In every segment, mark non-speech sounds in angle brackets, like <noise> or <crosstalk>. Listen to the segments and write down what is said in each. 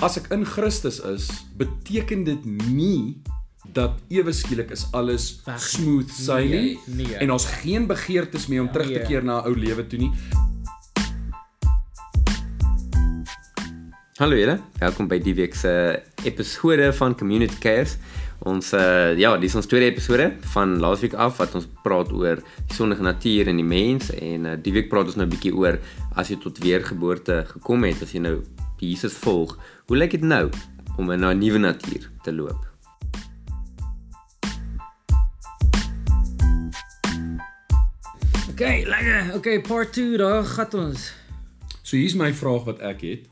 as ek in Christus is, beteken dit nie dat ewe skielik is alles Weg. smooth sailing Nee, nee. en daar's geen begeertes meer om terug te Nee. keer na 'n ou lewe toe nie. Hallo julle, welkom by die week se episode van Community Cares. Ons uh ja, dis ons tweede episode van laasweek af wat ons praat oor die sondige natuur en die mens en uh, die week praat ons nou 'n bietjie oor as jy tot weergeboorte gekom het, as jy nou Jesus volg, hoe lyk dit nou om in 'n nuwe natuur te loop? Okay, lekker. Okay, part 2, daar gaan ons. So hier's my vraag wat ek het.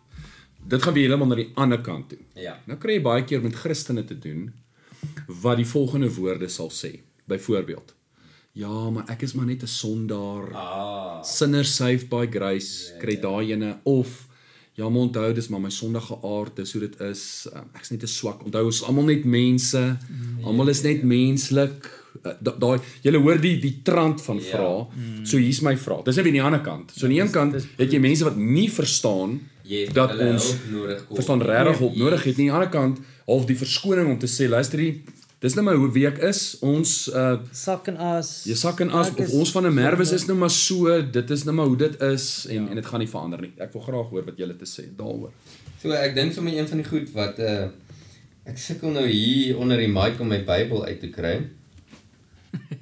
Dit gaan weer heeltemal na die ander kant toe. Ja. Nou kry jy baie keer met Christene te doen wat die volgende woorde sal sê. Byvoorbeeld: Ja, maar ek is maar net 'n sondaar. Ah. Sinner saved by grace, kry daai ene of ja, maar onthou dis maar my sondige aard, dis hoe dit is. Um, ek's net te swak. Onthou ons almal net mense. Almal is net menslik. Uh, da- Daai jy hoor die die trant van Ja. vra. So hier's my vraag. Dis net aan die ander kant. So aan die een kant het jy mense wat nie verstaan Yes, dat ons hulp nodig kom. verstaan regtig hulp Yes. nodig het nie aan die ander kant half die verskoning om te sê luister hier dis nou maar hoe wie ek is ons uh Sak en as. jy sak en as of ons van 'n merwes is nou maar so dit is nou maar hoe dit is en ja. en dit gaan nie verander nie ek wil graag hoor wat julle te sê daaroor So ek dink sommer een van die goed wat uh ek sukkel nou hier onder die mic om my Bybel uit te kry.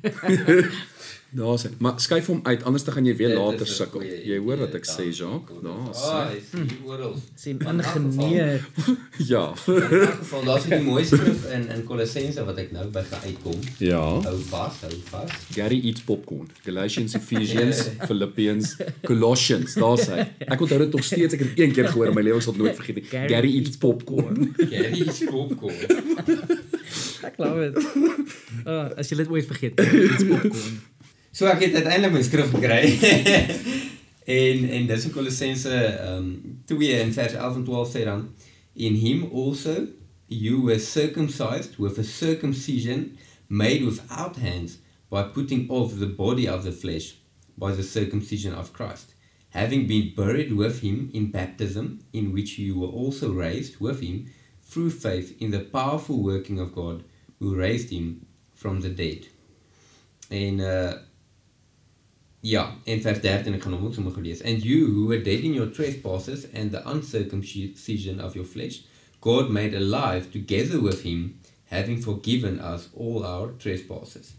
<laughs> daar's hy maar skuif hom uit anders dan gaan jy weer Dit later is 'n sukkel jy hoor wat ek sê. Jacques daar's Ah, hy. is hier oral. sien ingeneer. <laughs> ja In geval daar's 'n mooi skrif in in Kolossense wat ek nou by uitkom. ja Hou vas, hou vas. Gary eats popcorn Galatians Ephesians Philippians Colossians daar's hy ek onthou dit nog steeds ek het een keer gehoor in my lewe ek sal dit nooit <laughs> vergeet nie Gary Gary eats eats popcorn <laughs> Gary is popcorn. Ek glo dit. Ah, as jy dit ooit vergeet. Dit's popcorn. So ek het uiteindelik my skrif gekry. <laughs> en en dis in Kolossense ehm um, 2 in vers 11 en 12 sê dan in him also you were circumcised with a circumcision made without hands by putting off the body of the flesh by the circumcision of Christ having been buried with him in baptism in which you were also raised with him through faith in the powerful working of God who raised him from the dead en uh Ja, in vers 13 ek gaan hom ook sommer gelees. And you who were dead in your trespasses and the uncircumcision of your flesh, God made alive together with him, having forgiven us all our trespasses.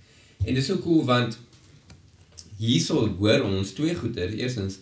En dit is so cool want hierso hoor ons twee goeie. Eerstens,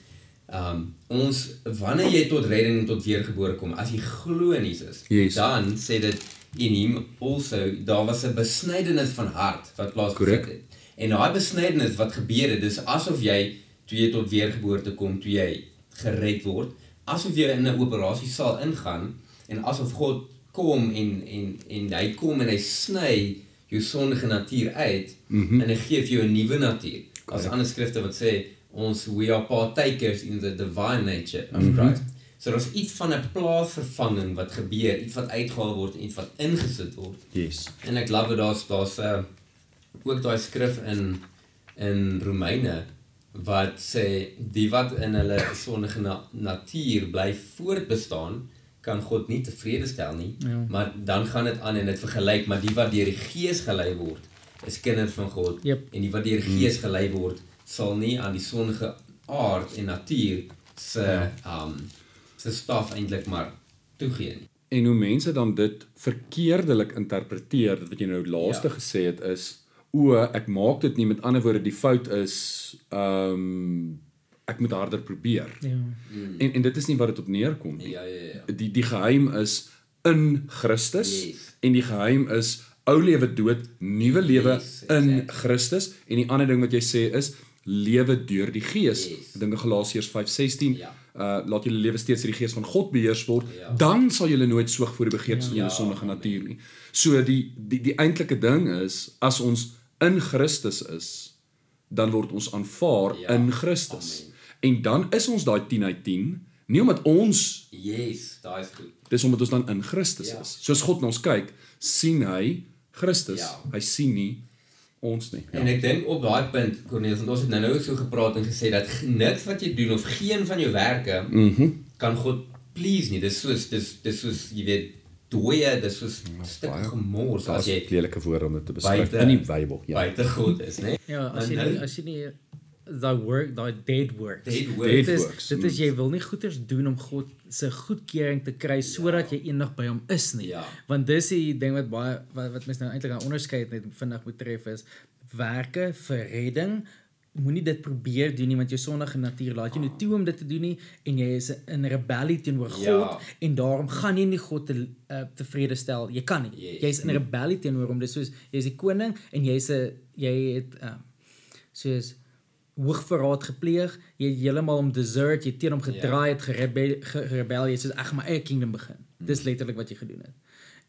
um ons wanneer jy tot redding en tot weergebore kom, as jy glo in Jesus, Yes. dan sê dit in hom also daar was 'n besnydenis van hart wat plaasgevind het. En daai besnydenis wat gebeur het, dis asof jy toe jy tot weergeboorte kom, toe jy gered word, asof jy in 'n operasie saal ingaan en asof God kom en en en hy kom en hy sny jou sondige natuur uit mm -hmm. en hy gee vir jou 'n nuwe natuur. As ander skrifte wat sê ons we are partakers in the divine nature of Mhm. Christ. So daar's iets van 'n plaasvervanging wat gebeur, iets wat uitgehaal word en iets wat ingesit word. yes En ek glo daar's daar's uh, ook daai skrif in in Romeine wat sê die wat in hulle sondige na natuur bly voortbestaan kan God nie tevrede stel nie. Ja. Maar dan gaan dit aan en dit vergelyk maar die wat deur die Gees gelei word is kinders van God Yep. en die wat deur die Gees gelei word sal nie aan die sondige aard en natuur se Ja. um se staf eintlik maar toegee nie. En hoe mense dan dit verkeerdelik interpreteer, wat jy nou laaste ja. gesê het is o, ek maak dit nie met ander woorde die fout is ehm um, ek moet harder probeer. Ja. En en dit is nie wat dit op neerkom nie. Ja ja ja. Die die geheim is in Christus Yes. en die geheim is ou lewe dood, nuwe lewe Yes, in exactly. Christus en die ander ding wat jy sê is lewe deur die Gees. Yes. Ek dink in Galasiërs 5:16 Ja. uh laat julle lewe steeds deur die Gees van God beheers word, Ja. dan sal julle nooit soog voor die begeertes Ja. van julle Ja, sondige natuur nie. So die die die eintlike ding is as ons in Christus is, dan word ons aanvaar Ja, in Christus. amen. En dan is ons daai 10 uit 10, nie omdat ons Yes, daai is goed. dis omdat ons dan in Christus Ja. is. Soos God na ons kyk, sien hy Christus. Ja. Hy sien nie ons nie. Ja. En ek dink op daai punt Cornelis, want ons het nou nou so gepraat en gesê dat niks wat jy doen of geen van jou werke Mhm. kan God please nie. Dis soos dis dis soos jy weet dooie, dis soos stukke baie- gemors Daar's as jy lelike woorde om dit te beskryf buite- in die Bybel. Ja. buite God is, né? Ja, as jy nou- nie, as jy nie daai work, daai dead works. Dead works. Dit is works, dit is jy wil nie goeders doen om God se goedkeuring te kry sodat jy eendag by hom is nie. Ja. Want dis die ding wat baie wat, wat mens nou eintlik aan onderskei net vinnig moet tref is werke vir redding moenie dit probeer doen nie want jou sondige natuur laat. Jou nie toe om dit te doen nie en jy is in rebellie teenoor God Ja. en daarom gaan jy nie God te uh, tevrede stel. Jy kan nie. Yes. jy's in rebellie teenoor hom. Dis soos jy's die koning en jy's 'n jy het uh, soos hoogverraad gepleeg. Jy het heeltemal om desert jy het teen hom gedraai het gerebel gerebel jy sê ek gaan my eie kingdom begin. Dis letterlik wat jy gedoen het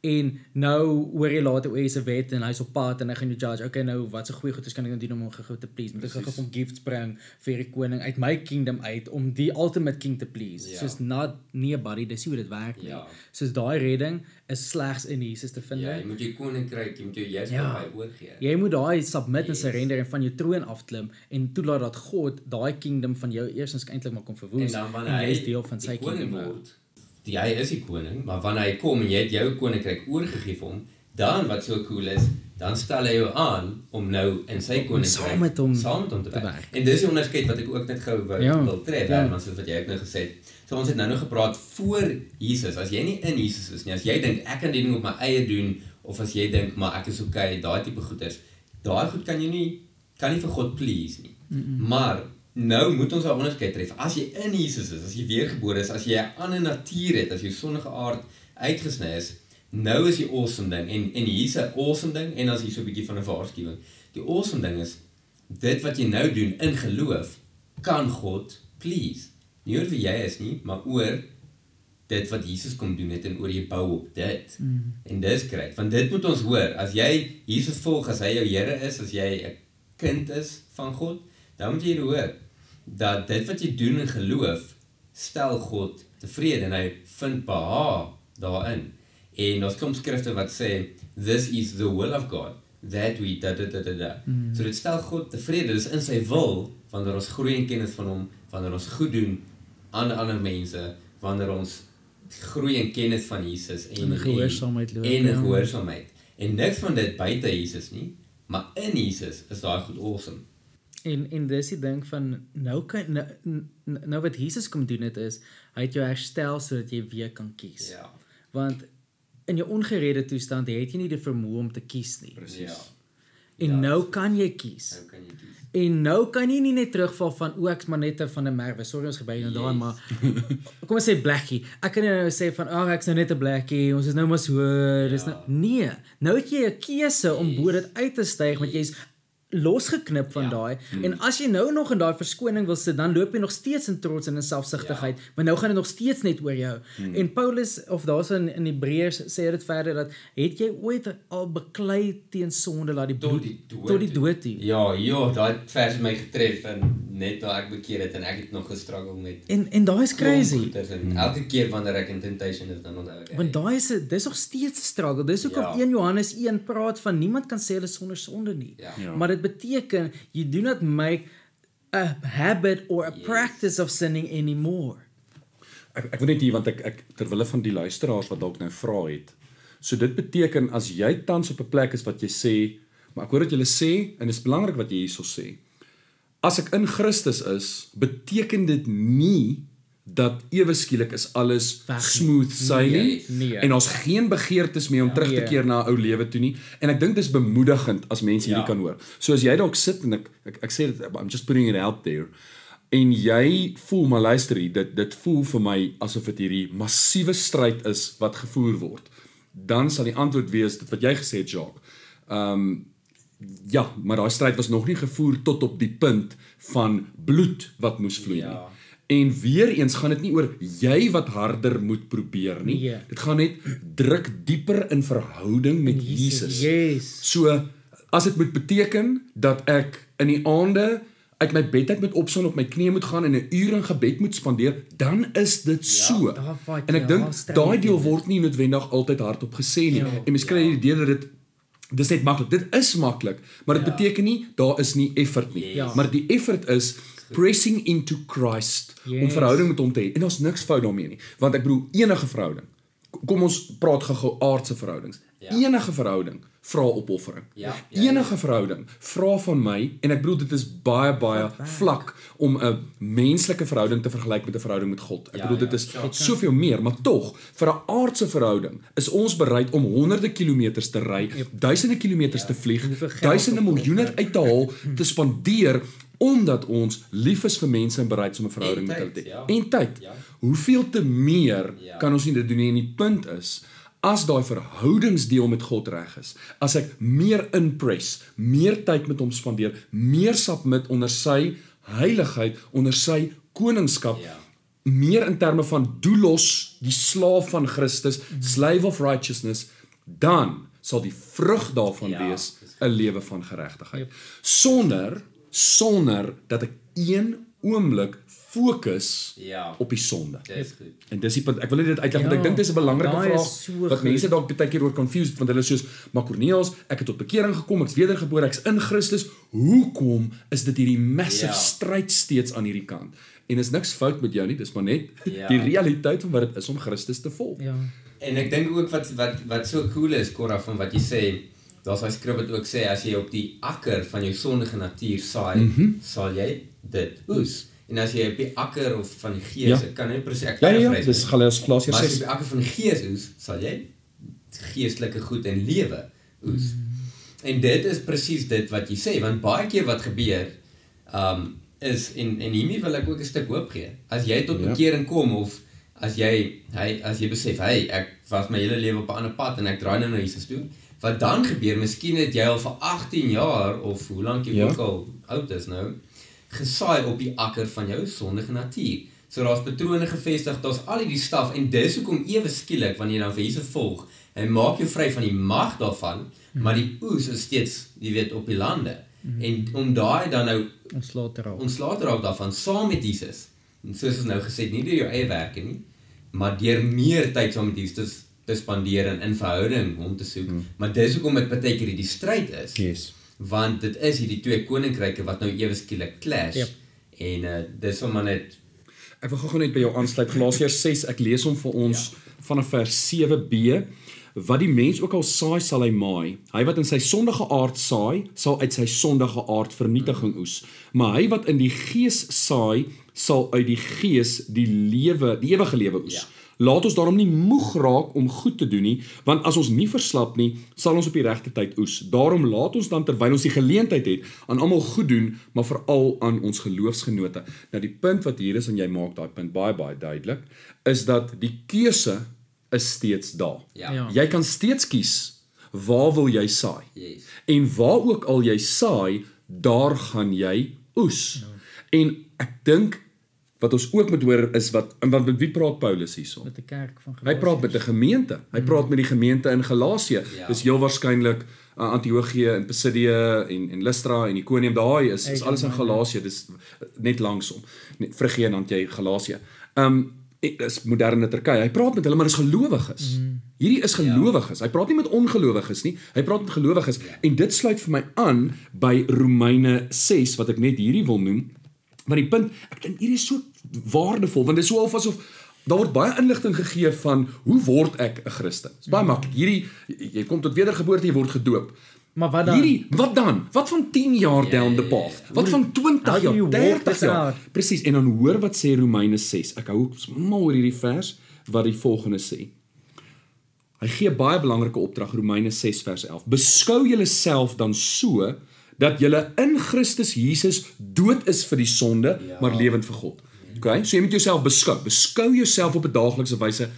en nou hoor jy later hoe hy se wet en hy's op pad en hy gaan jou judge okay nou wat se goeie goedes kan ek nou doen om hom gou te please moet ek gou hom gifts bring vir die koning uit my kingdom uit om die ultimate king te please Ja. soos not nie buddy dis hoe dit werk nie Ja. soos daai redding is slegs in Jesus te vind Ja, jy moet jou koninkryk, jy moet jou juist Ja. by oorgee. Jy moet daai submit en Yes. surrender en van jou troon afklim en toelaat dat God daai kingdom van jou eersins eintlik maar kom En verwoes dan en wanneer jy hy is deel van sy kingdom nou. word, die hy is die koning, maar wanneer hy kom en jy het jou koninkryk oorgegee vir hom, dan wat so cool is, dan stel hy jou aan om nou in sy koninkryk saam met hom saam met hom te werk. En dis die onderskeid wat ek ook net gou wou Ja, wil tref, ja. want soos wat jy ook nou gesê het. So ons het nou nog gepraat voor Jesus. As jy nie in Jesus is nie, as jy dink ek kan die ding op my eie doen of as jy dink maar ek is okay, daai tipe goeders, daai goed kan jy nie kan nie vir God please nie. Mm -mm. Maar nou moet ons 'n onderskeid tref. As jy in Jesus is, as jy weergebore is, as jy 'n ander natuur het, as jou sondige aard uitgesny is, nou is die awesome ding en en hier's 'n awesome ding en as hier so 'n bietjie van 'n waarskuwing. Die awesome ding is dit wat jy nou doen in geloof kan God please. Nie oor wie jy is nie, maar oor dit wat Jesus kom doen het en oor jy bou op dit. Mm. En dis great, want dit moet ons hoor. As jy Jesus volg, as hy jou Here is, as jy 'n kind is van God, dan moet jy dit hoor dat dit wat jy doen in geloof stel God tevrede en hy vind behaag daarin. En ons kom skrifte wat sê this is the will of God that we da da da da. da. Mm. So dit stel God tevrede. Dis in sy wil wanneer ons groei in kennis van hom, wanneer ons goed doen aan ander mense, wanneer ons groei in kennis van Jesus en En in gehoorsaamheid loop, en in ja. gehoorsaamheid. En niks van dit buite Jesus nie, maar in Jesus is daai goed awesome. En en dis die ding van nou kan nou, nou wat Jesus kom doen het is hy het jou herstel sodat jy weer kan kies. Ja. Want in jou ongeredde toestand het jy nie die vermoë om te kies nie. Presies. Ja. En Ja, nou kan jy kies. Nou kan jy kies. En nou kan jy nie net terugval van o ek's maar net 'n van 'n merwe. Sorry ons gebeur nou daar Yes. maar <laughs> kom ons sê blackie. Ek kan nou sê van ag ek's nou net 'n blackie. Ons is nou maar so. Dis Ja. nou nee. Nou het jy 'n keuse om bo dit uit te styg want jy's losgeknip van Ja. daai. En as jy nou nog in daai verskoning wil sit, dan loop jy nog steeds in trots en in selfsugtigheid, maar nou gaan dit nog steeds net oor jou. En Paulus of daar's in in Hebreërs sê dit verder dat het jy ooit al beklei teen sonde laat die Tot bloed die dood tot die dood toe. Ja, ja, daai vers het my getref en net toe ek bekeer het en ek het nog gestruggle met En en daai is crazy. en elke keer wanneer ek in temptation is dan onthou ek. Want daai is dis nog steeds 'n struggle. Dis hoekom Ja. 1 Johannes 1 praat van niemand kan sê hulle sonder sonde nie. Ja. Ja. Maar dit beteken you do not make a habit or a Yes. practice of sinning anymore. Ek ek wil net hier want ek ek ter wille van die luisteraars wat dalk nou vra het. So dit beteken as jy tans op 'n plek is wat jy sê, maar ek hoor dat jy sê en dit is belangrik wat jy hierso sê. As ek in Christus is, beteken dit nie dat ewe skielik is alles Weg smooth sailing Nee, nee. en ons geen begeertes meer om terug te Nee. keer na 'n ou lewe toe nie en ek dink dis bemoedigend as mense hierdie Ja. kan hoor. So as jy dalk sit en ek ek, ek sê dit I'm just putting it out there en jy voel maar luister hier dit dit voel vir my asof dit hierdie massiewe stryd is wat gevoer word dan sal die antwoord wees dit wat jy gesê het Jacques. Ehm um, ja, maar daai stryd was nog nie gevoer tot op die punt van bloed wat moes vloei nie. Ja. En weer eens gaan dit nie oor jy wat harder moet probeer nie. Nee. Dit gaan net druk dieper in verhouding met Jesus. Yes. So as dit moet beteken dat ek in die aande uit my bed uit moet opstaan op my knieë moet gaan en 'n uur in gebed moet spandeer, dan is dit Ja, so. En ek dink daai deel word nie noodwendig altyd hardop gesê nie. Ja. En mens kry die idee dat dit dis net maklik. Dit is maklik, maar dit Ja. beteken nie daar is nie effort nie. Ja. Maar die effort is pressing into Christ yes. om verhouding met hom te hê. En daar's niks fout daarmee nie, want ek bedoel enige verhouding. Kom ons praat gou-gou aardse verhoudings. Ja. Enige verhouding vra opoffering. Ja, ja, ja. Enige verhouding vra van my en ek bedoel dit is baie baie vlak om 'n menslike verhouding te vergelyk met 'n verhouding met God. Ek Ja, bedoel dit ja, is sure. soveel meer, maar tog vir 'n aardse verhouding is ons bereid om honderde kilometers te ry, duisende kilometers te vlieg, duisende miljoene uit te haal, te spandeer omdat ons lief is vir mense en bereid is om 'n verhouding met hulle te hê. ja. En tyd. Ja. Hoeveel te meer Ja. kan ons nie dit doen nie en die punt is as daai verhoudingsdeel met God reg is, as ek meer inpress, meer tyd met hom spandeer, meer submit onder sy heiligheid, onder sy koningskap, Ja. meer in terme van doulos, die slaaf van Christus, slave of righteousness, dan sal die vrug daarvan Ja, wees 'n lewe van geregtigheid. Sonder sonder dat ek een oomblik fokus Ja. op die sonde. Dis goed. En dis die punt. Ek wil net dit uitlig want Ja, ek dink dis 'n belangrike vraag so wat mense dalk baie keer oor confused want hulle is soos maar Corneels, ek het tot bekering gekom, ek's wedergebore, ek's in Christus. Hoekom is dit hierdie massive Ja. stryd steeds aan hierdie kant? En is niks fout met jou nie, dis maar net Ja. die realiteit van wat dit is om Christus te volg. Ja. En ek dink ook wat wat wat so cool is Cora van wat jy sê, daar's hy skrif wat ook sê as jy op die akker van jou sondige natuur saai, mm. -hmm. sal jy dit oes. En as jy op die akker of van die gees, Ja. kan net presies ek Ja ja, ja dis nie. Galasiërs Galasiërs Maar as jy 6. op die akker van die gees oes, sal jy geestelike goed en lewe oes. Mm. En dit is presies dit wat jy sê, want baie keer wat gebeur, um is en en hiermee wil ek ook 'n stuk hoop gee. As jy tot Ja. bekering kom of as jy hy as jy besef, hey, ek was my hele lewe op 'n ander pad en ek draai nou na Jesus toe. Wat dan gebeur, miskien het jy al vir 18 jaar of hoe lank jy Ja. ook al oud is nou, gesaai op die akker van jou sondige natuur. So daar's patrone gevestig, daar's al hierdie staf en dis hoekom ewe skielik wanneer jy dan vir Jesus volg, hy maak jou vry van die mag daarvan, Hmm. maar die oes is steeds, jy weet, op die lande. En om daai dan nou Ons laat raak. ontslae te raak daarvan saam met Jesus. En soos ons nou gesê het, nie deur jou eie werke nie, maar deur meer tyd saam met Jesus te, spandeer en in verhouding hom te soek. Hmm. Maar dis hoekom dit baie keer hierdie stryd is. Yes. Want dit is hierdie twee koninkryke wat nou ewe skielik clash. Yep. En uh dis sommer net Ek wil gou net by jou aansluit. Galasiërs 6, ek lees hom vir ons ja. vanaf vers 7b. Wat die mens ook al saai, sal hy maai. Hy wat in sy sondige aard saai, sal uit sy sondige aard vernietiging oes. Maar hy wat in die gees saai, sal uit die gees die lewe, die ewige lewe oes. Ja. Laat ons daarom nie moeg raak om goed te doen nie, want as ons nie verslap nie, sal ons op die regte tyd oes. Daarom laat ons dan terwyl ons die geleentheid het, aan almal goed doen, maar veral aan ons geloofsgenote. Nou die punt wat hier is en jy maak daai punt baie baie duidelik, is dat die keuse is steeds daar. ja. Ja. Jy kan steeds kies waar wil jy saai? Yes. En waar ook al jy saai, daar gaan jy oes. Ja. En ek dink wat ons ook moet hoor is wat wat met wie praat Paulus hierso? met die kerk van Hy praat met 'n gemeente. Hy praat met die gemeente in Galasië. Ja. Dis heel waarskynlik uh, Antiochië en Pisidia en en Lystra en Ikonium daai is is alles in Galasië. Dis net langsom. Net Frigië en dan jy Galasië. Um dis moderne Turkye. Hy praat met hulle maar dis gelowiges. Hierdie is gelowiges. Hy praat nie met ongelowiges nie. Hy praat met gelowiges en dit sluit vir my aan by Romeine 6 wat ek net hierdie wil noem. Maar die punt, ek dink hierdie is so waardevol want dit is so of asof daar word baie inligting gegee van hoe word ek 'n Christen. Dit's baie maklik. Hierdie jy, kom tot wedergeboorte, jy word gedoop. Maar wat dan? Hierdie, wat dan? Wat van 10 jaar Ja, down the ja, path? ja. Wat van 20 How do you jaar, walk 30 this jaar? Presies. En dan hoor wat sê Romeine 6. Ek hou mal oor hierdie vers wat die volgende sê. Hy gee baie belangrike opdrag Romeine 6 vers 11. Beskou julleself dan so dat julle in Christus Jesus dood is vir die sonde, Ja. maar lewend vir God. Okay? So jy moet jouself beskou. Beskou jouself op 'n daaglikse wyse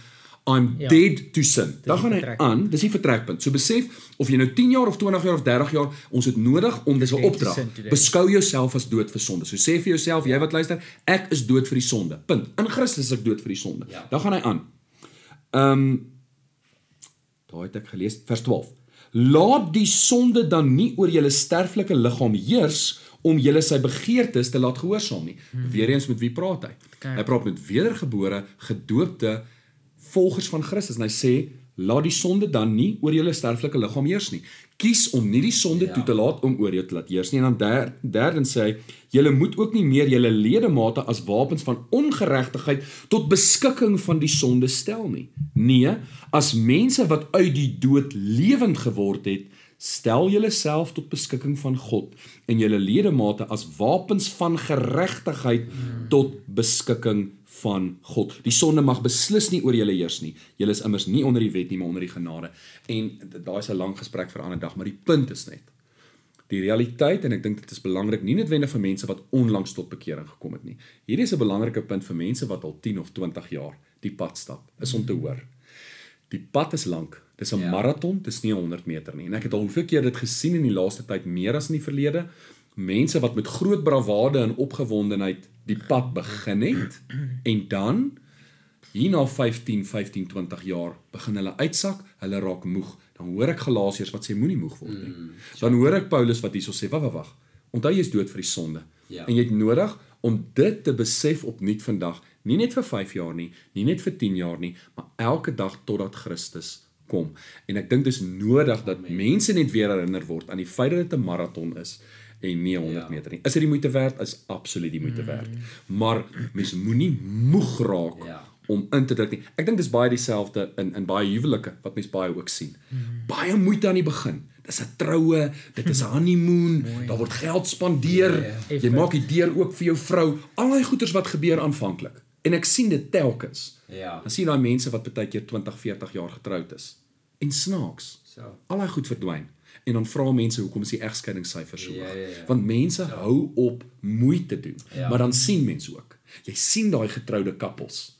I'm Ja. dead to sin. Dan die gaan hy aan, dis die vertrekpunt. So besef of jy nou 10 jaar of 20 jaar of 30 jaar, ons het nodig om dis 'n opdrag. Beskou jouself as dood vir sonde. So sê vir jouself, jy wat luister, ek is dood vir die sonde. Punt. In Christus is ek dood vir die sonde. Ja. Dan gaan hy aan. Ehm um, Daai het ek gelees vers 12. Laat die sonde dan nie oor julle sterflike liggaam heers om julle sy begeertes te laat gehoorsaam nie. Hmm. Weereens met wie praat hy? Kerk. Hy praat met wedergebore, gedoopte volgers van Christus en hy sê laat die sonde dan nie oor julle sterflike liggaam heers nie. Kies om nie die sonde Ja. toe te laat om oor jou te laat heers nie. En dan der, derdens sê hy, julle moet ook nie meer julle ledemate as wapens van ongeregtigheid tot beskikking van die sonde stel nie. Nee, as mense wat uit die dood lewend geword het, stel julleself tot beskikking van God en julle ledemate as wapens van geregtigheid tot beskikking van God. Die sonde mag beslis nie oor julle heers nie. Julle is immers nie onder die wet nie, maar onder die genade. En daai is 'n lang gesprek vir 'n ander dag, maar die punt is net die realiteit en ek dink dit is belangrik nie noodwendig vir mense wat onlangs tot bekering gekom het nie. Hierdie is 'n belangrike punt vir mense wat al 10 of 20 jaar die pad stap, is om te hoor. Die pad is lank. Dis 'n Ja. maraton, dis nie 'n 100 meter nie. En ek het al hoeveel keer dit gesien in die laaste tyd meer as in die verlede. Mense wat met groot bravade en opgewondenheid die pad begin het en dan hierna 15, 15, 20 jaar begin hulle uitsak, hulle raak moeg. Dan hoor ek Galasiërs wat sê moenie moeg word nie. Dan hoor ek Paulus wat hierso sê, wag wag wag. Onthou jy is dood vir die sonde. Ja. En jy het nodig om dit te besef opnuut vandag, nie net vir 5 jaar nie, nie net vir 10 jaar nie, maar elke dag totdat Christus kom. En ek dink dis nodig dat mense net weer herinner word aan die feit dat dit 'n maraton is en nie 'n 100 Ja. meter nie. Is dit die moeite werd? Is absoluut die moeite werd. Maar mens moenie moeg raak Ja. om in te druk nie. Ek dink dis baie dieselfde in in baie huwelike wat mense baie ook sien. Baie moeite aan die begin. Dis 'n troue, dit is 'n <laughs> honeymoon, daar word geld spandeer. Ja, Jy maak die deur oop vir jou vrou. Al daai goeders wat gebeur aanvanklik. En ek sien dit telkens. Ja. Dan sien daai mense wat baie keer 20, 40 jaar getroud is. En snaaks. So. Al daai goed verdwyn. En dan vra mense hoekom is die egskeidingssyfers so Ja, hoog? ja, ja. Want mense hou op moeite doen. Ja. Maar dan sien mense ook. Jy sien daai getroude kappels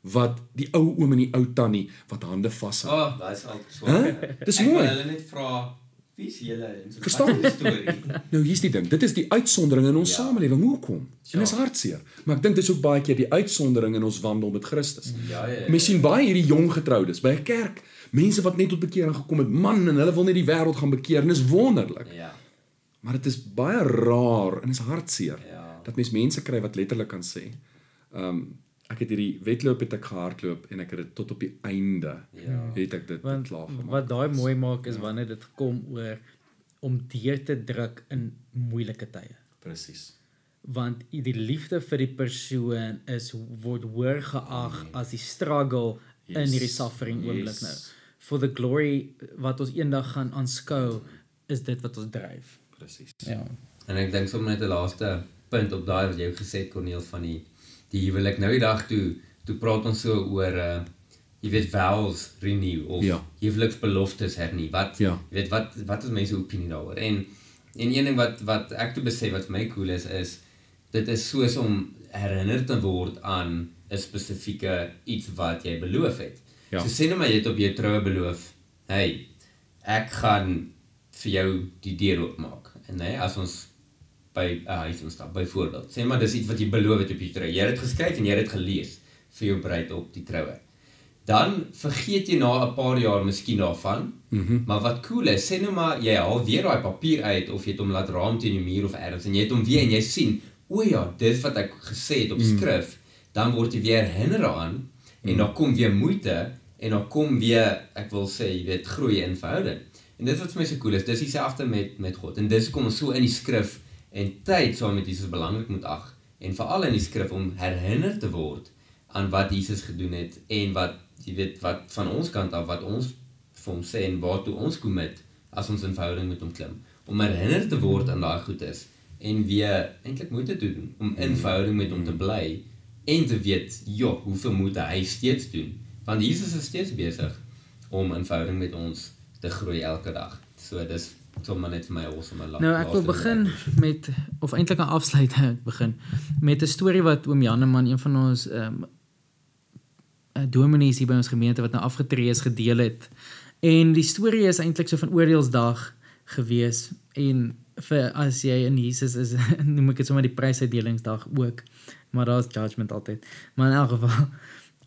wat die ou oom en die ou tannie wat hande vashou. Oh, daai is al so. Hæ? Dis mooi. Hulle net vra wie's julle en so Verstaan? wat is die storie. <laughs> Nou hier's die ding. Dit is die uitsondering in ons Ja. samelewing. Hoekom? Ja. En dis hartseer. Maar ek dink dis ook baie keer die uitsondering in ons wandel met Christus. Ja, ja, ja. Mens sien baie hierdie jong getroudes by 'n kerk. Mense wat net tot bekering gekom het, man, en hulle wil net die wêreld gaan bekeer en dis wonderlik. Ja. Maar dit is baie raar en is hartseer Ja. dat mens mense kry wat letterlik kan sê, ehm um, ek het hierdie wedloop het ek gehardloop en ek het dit tot op die einde Ja. het ek dit Want klaar gemaak. wat daai mooi maak is wanneer dit kom oor om deur te druk in moeilike tye. Presies. Want die liefde vir die persoon is word hoër geag as die struggle in Yes. hierdie suffering oomblik Yes. nou. For the glory wat ons eendag gaan aanskou is dit wat ons dryf. Presies. Ja. En ek dink sommer net 'n laaste punt op daai wat jy gesê het Corneel van die die huwelik nou die dag toe toe praat ons so oor uh jy weet vows renew of Ja. huweliksbeloftes hernie. Wat Ja. jy weet wat wat is mense opinie daaroor? En en een ding wat wat ek toe besef wat vir my cool is is dit is soos om herinner te word aan 'n spesifieke iets wat jy beloof het. Ja. So sê nou maar jy het op jou troue beloof, hey, ek gaan vir jou die deur oopmaak. En nee, as ons by 'n huis instap byvoorbeeld. Sê maar dis iets wat jy beloof het op jou troue. Jy het dit geskryf en jy het dit gelees vir jou bruid op die troue. Dan vergeet jy na 'n paar jaar miskien daarvan. Mm -hmm. Maar wat cool is, sê nou maar jy haal weer daai papier uit of jy het hom laat raam teen die muur of ergens en jy het hom weer en jy sien, o ja, dis wat ek gesê het op skrif. Dan word jy weer herinner aan en dan kom weer moeite en dan kom weer ek wil sê jy weet groei in verhouding. En dit wat vir my so cool is, dis dieselfde met met God. En dis kom ons so in die skrif en tyd saam met Jesus belangrik moet ag en veral in die skrif om herinner te word aan wat Jesus gedoen het en wat jy weet wat van ons kant af wat ons vir hom sê en waartoe ons kom met as ons in verhouding met hom klim om herinner te word aan daai goed is en weer eintlik moeite te doen om in verhouding met hom te bly en te weet ja hoeveel moet hy steeds doen want Jesus is steeds besig om in verhouding met ons te groei elke dag so dis sommer net vir my awesome la- Nou ek wil begin ding. met of eintlik 'n afsluiting <laughs> begin met 'n storie wat oom Janeman een van ons ehm um, dominees hier by ons gemeente wat nou afgetree is gedeel het. En die storie is eintlik so van oordeelsdag gewees en vir as jy in Jesus is <laughs> noem ek dit sommer die prysuitdelingsdag ook. Maar daar's judgment altyd. Maar in elk geval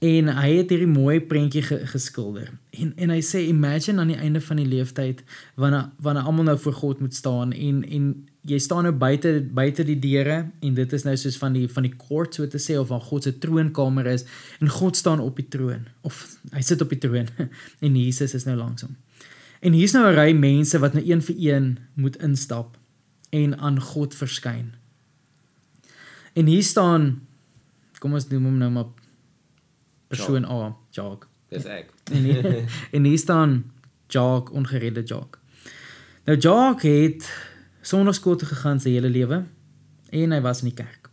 en hy het hierdie mooi prentjie ge, geskilder. En en hy sê imagine aan die einde van die leeftyd wanneer wanneer almal nou voor God moet staan en en jy staan nou buite buite die deure en dit is nou soos van die van die court so te sê of van God se troonkamer is en God staan op die troon of hy sit op die troon <laughs> en Jesus is nou langs hom. En hier's nou 'n ry mense wat nou een vir een moet instap en aan God verskyn. En hier staan kom ons noem hom nou maar persoon A, Jacques. Dis ek. En hier, <laughs> en hier staan Jacques, ongeredde Jacques. Nou Jacques het sonnaarskool toe gegaan sy hele lewe en hy was in die kerk.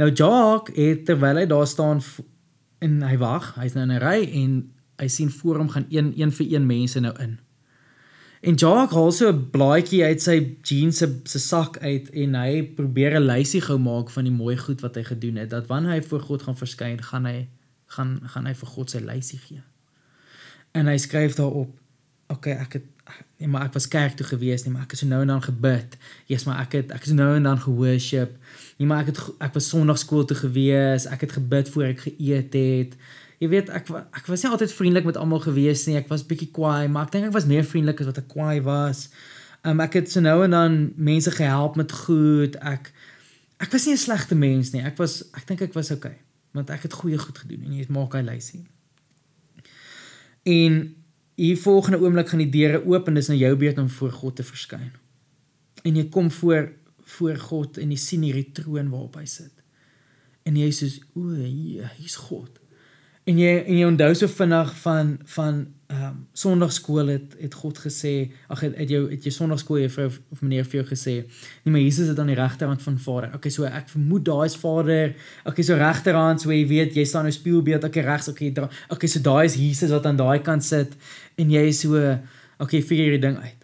Nou Jacques het terwyl hy daar staan en hy wag, hy's nou in 'n ry en hy sien voor hom gaan een een vir een mense nou in. En Jacques haal so 'n blaadjie uit sy jeans se se sak uit en hy probeer 'n lysie gou maak van die mooi goed wat hy gedoen het dat wanneer hy voor God gaan verskyn, gaan hy gaan gaan hy vir God sy lysie gee. En hy skryf daarop: "Oké, ek het nee, maar ek was kerk toe gewees, nee, maar ek het so nou en dan gebid. Jesus, maar ek het ek het so nou en dan geworship. Nee, maar ek het ek was Sondagskool toe gewees. Ek het gebid voor ek geëet het. Jy weet, ek ek was nie altyd vriendelik met almal gewees nie. Ek was bietjie kwaai, maar ek dink ek was meer vriendelik as wat ek kwaai was. Um, ek het so nou en dan mense gehelp met goed. Ek ek was nie 'n slegte mens nie. Ek was ek dink ek was okay, want ek het goeie goed gedoen en jy maak hy lysie. En hier volgende oomblik gaan die deure oop en dis nou jou beurt om voor God te verskyn. En jy kom voor voor God en jy sien hierdie troon waarop hy sit. En jy sê, "O, hier, hier's God." En jy en jy onthou so vinnig van van ehm um, Sondagskool het het God gesê, ag het, het jou het jou Sondagskool juffrou of, of meneer vir jou gesê, nee maar Jesus is aan die regterhand van Vader. Okay, so ek vermoed daai is Vader. Okay, so regterhand, so jy weet, jy staan nou spieelbeeld, okay regs, okay, dra, okay, so daai is Jesus wat aan daai kant sit en jy is so okay, figure hierdie ding uit.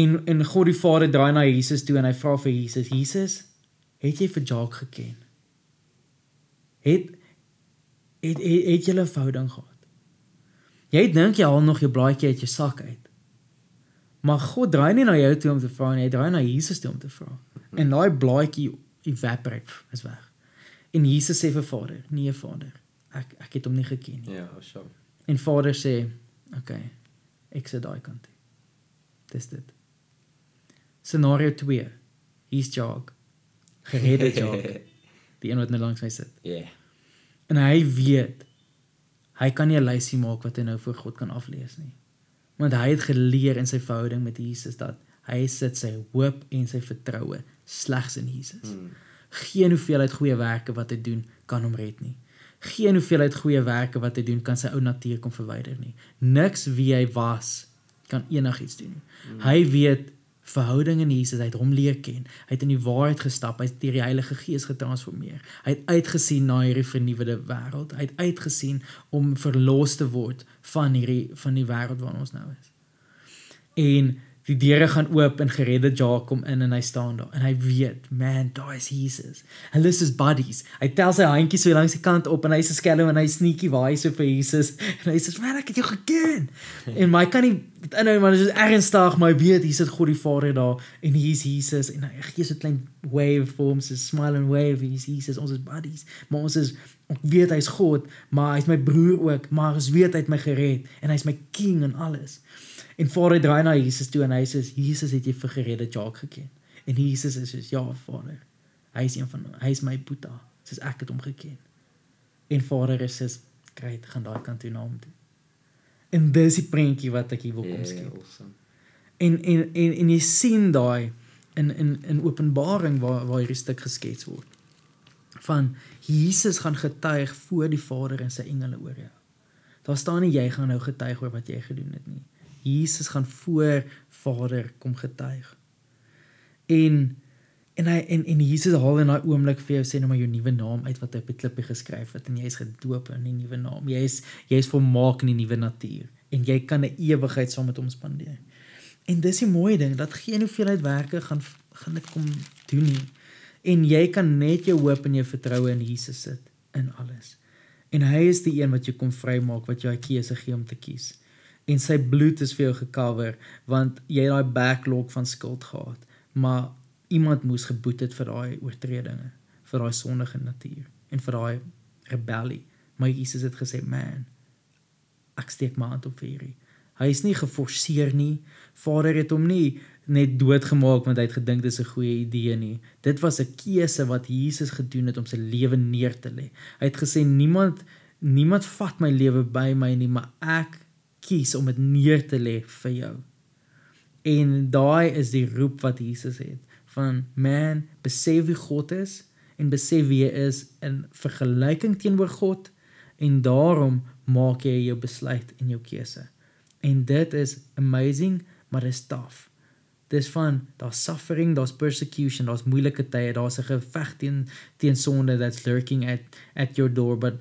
En en God die Vader draai na Jesus toe en hy vra vir Jesus, Jesus, het jy vir Jacques geken? Het het het, het jy 'n verhouding gehad? Jy dink jy haal nog jou blaadjie uit jou sak uit. Maar God draai nie na jou toe om te vra nie, hy draai na Jesus toe om te vra. En daai blaadjie evaporate is weg. En Jesus sê vir Vader, nee Vader, ek ek het hom nie geken nie. Ja, sure. En Vader sê, oké, okay, ek sit daai kant toe. Dis dit. Scenario 2. Hier's Jog. Geredde Jog. <laughs> Die een wat nou langs my sit. Yeah. En hy weet hy kan nie 'n lysie maak wat hy nou voor God kan aflees nie. Want hy het geleer in sy verhouding met Jesus dat hy sit sy hoop en sy vertroue slegs in Jesus. Hmm. Geen hoeveelheid goeie werke wat hy doen kan hom red nie. Geen hoeveelheid goeie werke wat hy doen kan sy ou natuur kom verwyder nie. Niks wie hy was kan enigiets doen nie. Hmm. Hy weet verhouding in Jesus, hy het hom leer ken. Hy het in die waarheid gestap, hy het deur die Heilige Gees getransformeer. Hy het uitgesien na hierdie vernuwende wêreld. Hy het uitgesien om verlos te word van hierdie van die wêreld waarin ons nou is. En die deure gaan oop en geredde Jacques kom in en hy staan daar en hy weet, man, daar is Jesus. Hulle is his buddies. Hy tel sy handjies so langs die kant op en hy's 'n skelm en hy sneaky waai so vir Jesus <laughs> en hy sê, "Man, ek het jou geken." <laughs> en my kan nie inhou maar dit is ernstig, maar hy weet hier sit God die Vader daar en hier's Jesus en hy gee so 'n klein wave vir hom, so smile and wave, hier's Jesus, ons is buddies. Maar ons is ek weet hy's God, maar hy's my broer ook, maar ons weet hy het my gered en hy's my king en alles. En Vader draai na Jesus toe en hy sê Jesus het jy vir geredde Jacques geken. En Jesus is soos ja Vader. Hy is een van hy is my boeta, soos ek het hom geken. En Vader is soos great, gaan daai kant toe na hom toe. En dis die prentjie wat ek hier wil kom Yeah, skep. awesome. En en en en jy sien daai in in in Openbaring waar waar hierdie stuk geskets word. Van Jesus gaan getuig voor die Vader en sy engele oor jou. Daar staan nie jy gaan nou getuig oor wat jy gedoen het nie. Jesus gaan voor Vader kom getuig. En en hy en en Jesus haal in daai oomblik vir jou sê nou maar jou nuwe naam uit wat hy op die klippie geskryf het en jy is gedoop in die nuwe naam. Jy is jy is volmaak in die nuwe natuur en jy kan 'n ewigheid saam met hom spandeer. En dis die mooi ding dat geen hoeveelheid werke gaan gaan dit kom doen nie. En jy kan net jou hoop en jou vertroue in Jesus sit in alles. En hy is die een wat jou kom vrymaak wat jou 'n keuse gee om te kies. En sy bloed is vir jou gecover want jy het daai backlog van skuld gehad. Maar iemand moes geboet het vir daai oortredinge, vir daai sondige natuur en vir daai rebellie. Maar Jesus het gesê, "Man, ek steek my hand op vir hierdie. Hy is nie geforseer nie. Vader het hom nie net doodgemaak want hy het gedink dit is 'n goeie idee nie. Dit was 'n keuse wat Jesus gedoen het om sy lewe neer te lê. Hy het gesê niemand niemand vat my lewe by my nie, maar ek kies om dit neer te lê vir jou. En daai is die roep wat Jesus het van man besef wie God is en besef wie hy is in vergelyking teenoor God en daarom maak jy jou besluit en jou keuse. En dit is amazing, maar dit is taaf. Dis van daar's suffering, daar's persecution, daar's moeilike tye, daar's 'n geveg teen teen sonde that's lurking at at your door, but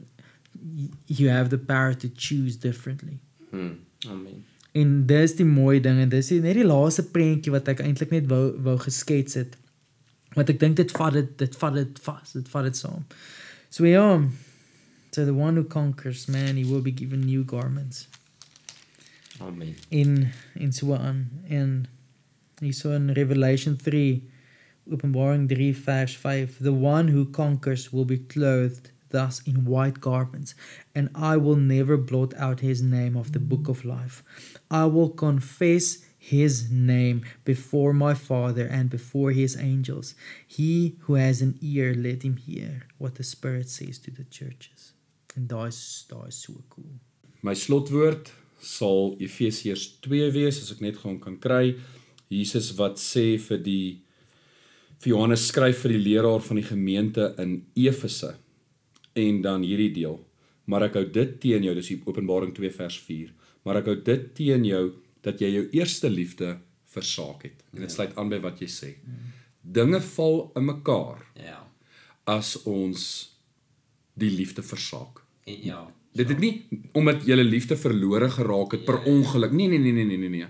you have the power to choose differently. Hmm. Amen. En dis die mooi ding en dis die, net die laaste prentjie wat ek eintlik net wou wou geskets het. Want ek dink dit vat dit dit vat dit vas, dit vat dit saam. So ja, so the one who conquers man, he will be given new garments. Amen. in in so aan en hierso in Revelation 3 Openbaring 3 vers 5 the one who conquers will be clothed thus in white garments and I will never blot out his name of the book of life. I will confess his name before my father and before his angels. He who has an ear let him hear what the spirit says to the churches. En daai is daai is so cool. My slotwoord sal Efesiërs 2 wees as ek net gaan kan kry. Jesus wat sê vir die vir Johannes skryf vir die leraar van die gemeente in Efese en dan hierdie deel. Maar ek hou dit teen jou, dis Openbaring 2 vers 4. Maar ek hou dit teen jou dat jy jou eerste liefde versaak het. En dit sluit aan by wat jy sê. Dinge val in mekaar Ja. as ons die liefde versaak. En ja. Dit het nie omdat jy liefde verlore geraak het per ongeluk. Nee nee nee nee nee nee nee.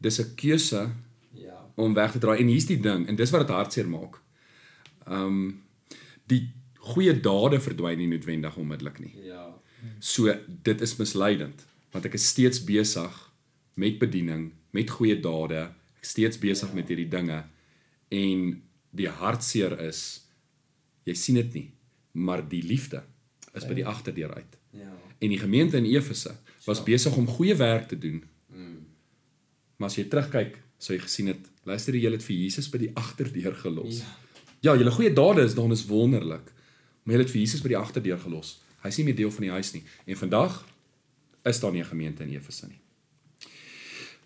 Dis 'n keuse Ja. om weg te draai en hier's die ding en dis wat dit hartseer maak. Um die goeie dade verdwyn nie noodwendig onmiddellik nie. Ja. So dit is misleidend want ek is steeds besig met bediening, met goeie dade, ek is steeds besig ja. met hierdie dinge en die hartseer is jy sien dit nie, maar die liefde is by die agterdeur uit. Ja. En die gemeente in Efese was besig om goeie werk te doen. Maar as jy terugkyk, sou jy gesien het, luister jy het vir Jesus by die agterdeur gelos. Ja, julle goeie dade is dan is wonderlik. Maar jy het vir Jesus by die agterdeur gelos. Hy's nie meer deel van die huis nie. En vandag is daar nie 'n gemeente in Efese nie.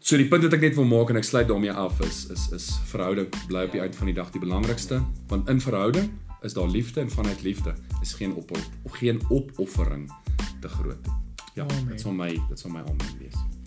So die punt wat ek net wil maak en ek sluit daarmee af is is is verhouding bly op die uit van die dag die belangrikste, want in verhouding is daar liefde en vanuit liefde is geen op of geen opoffering te groot. Ja, dit sal my dit sal my amen wees.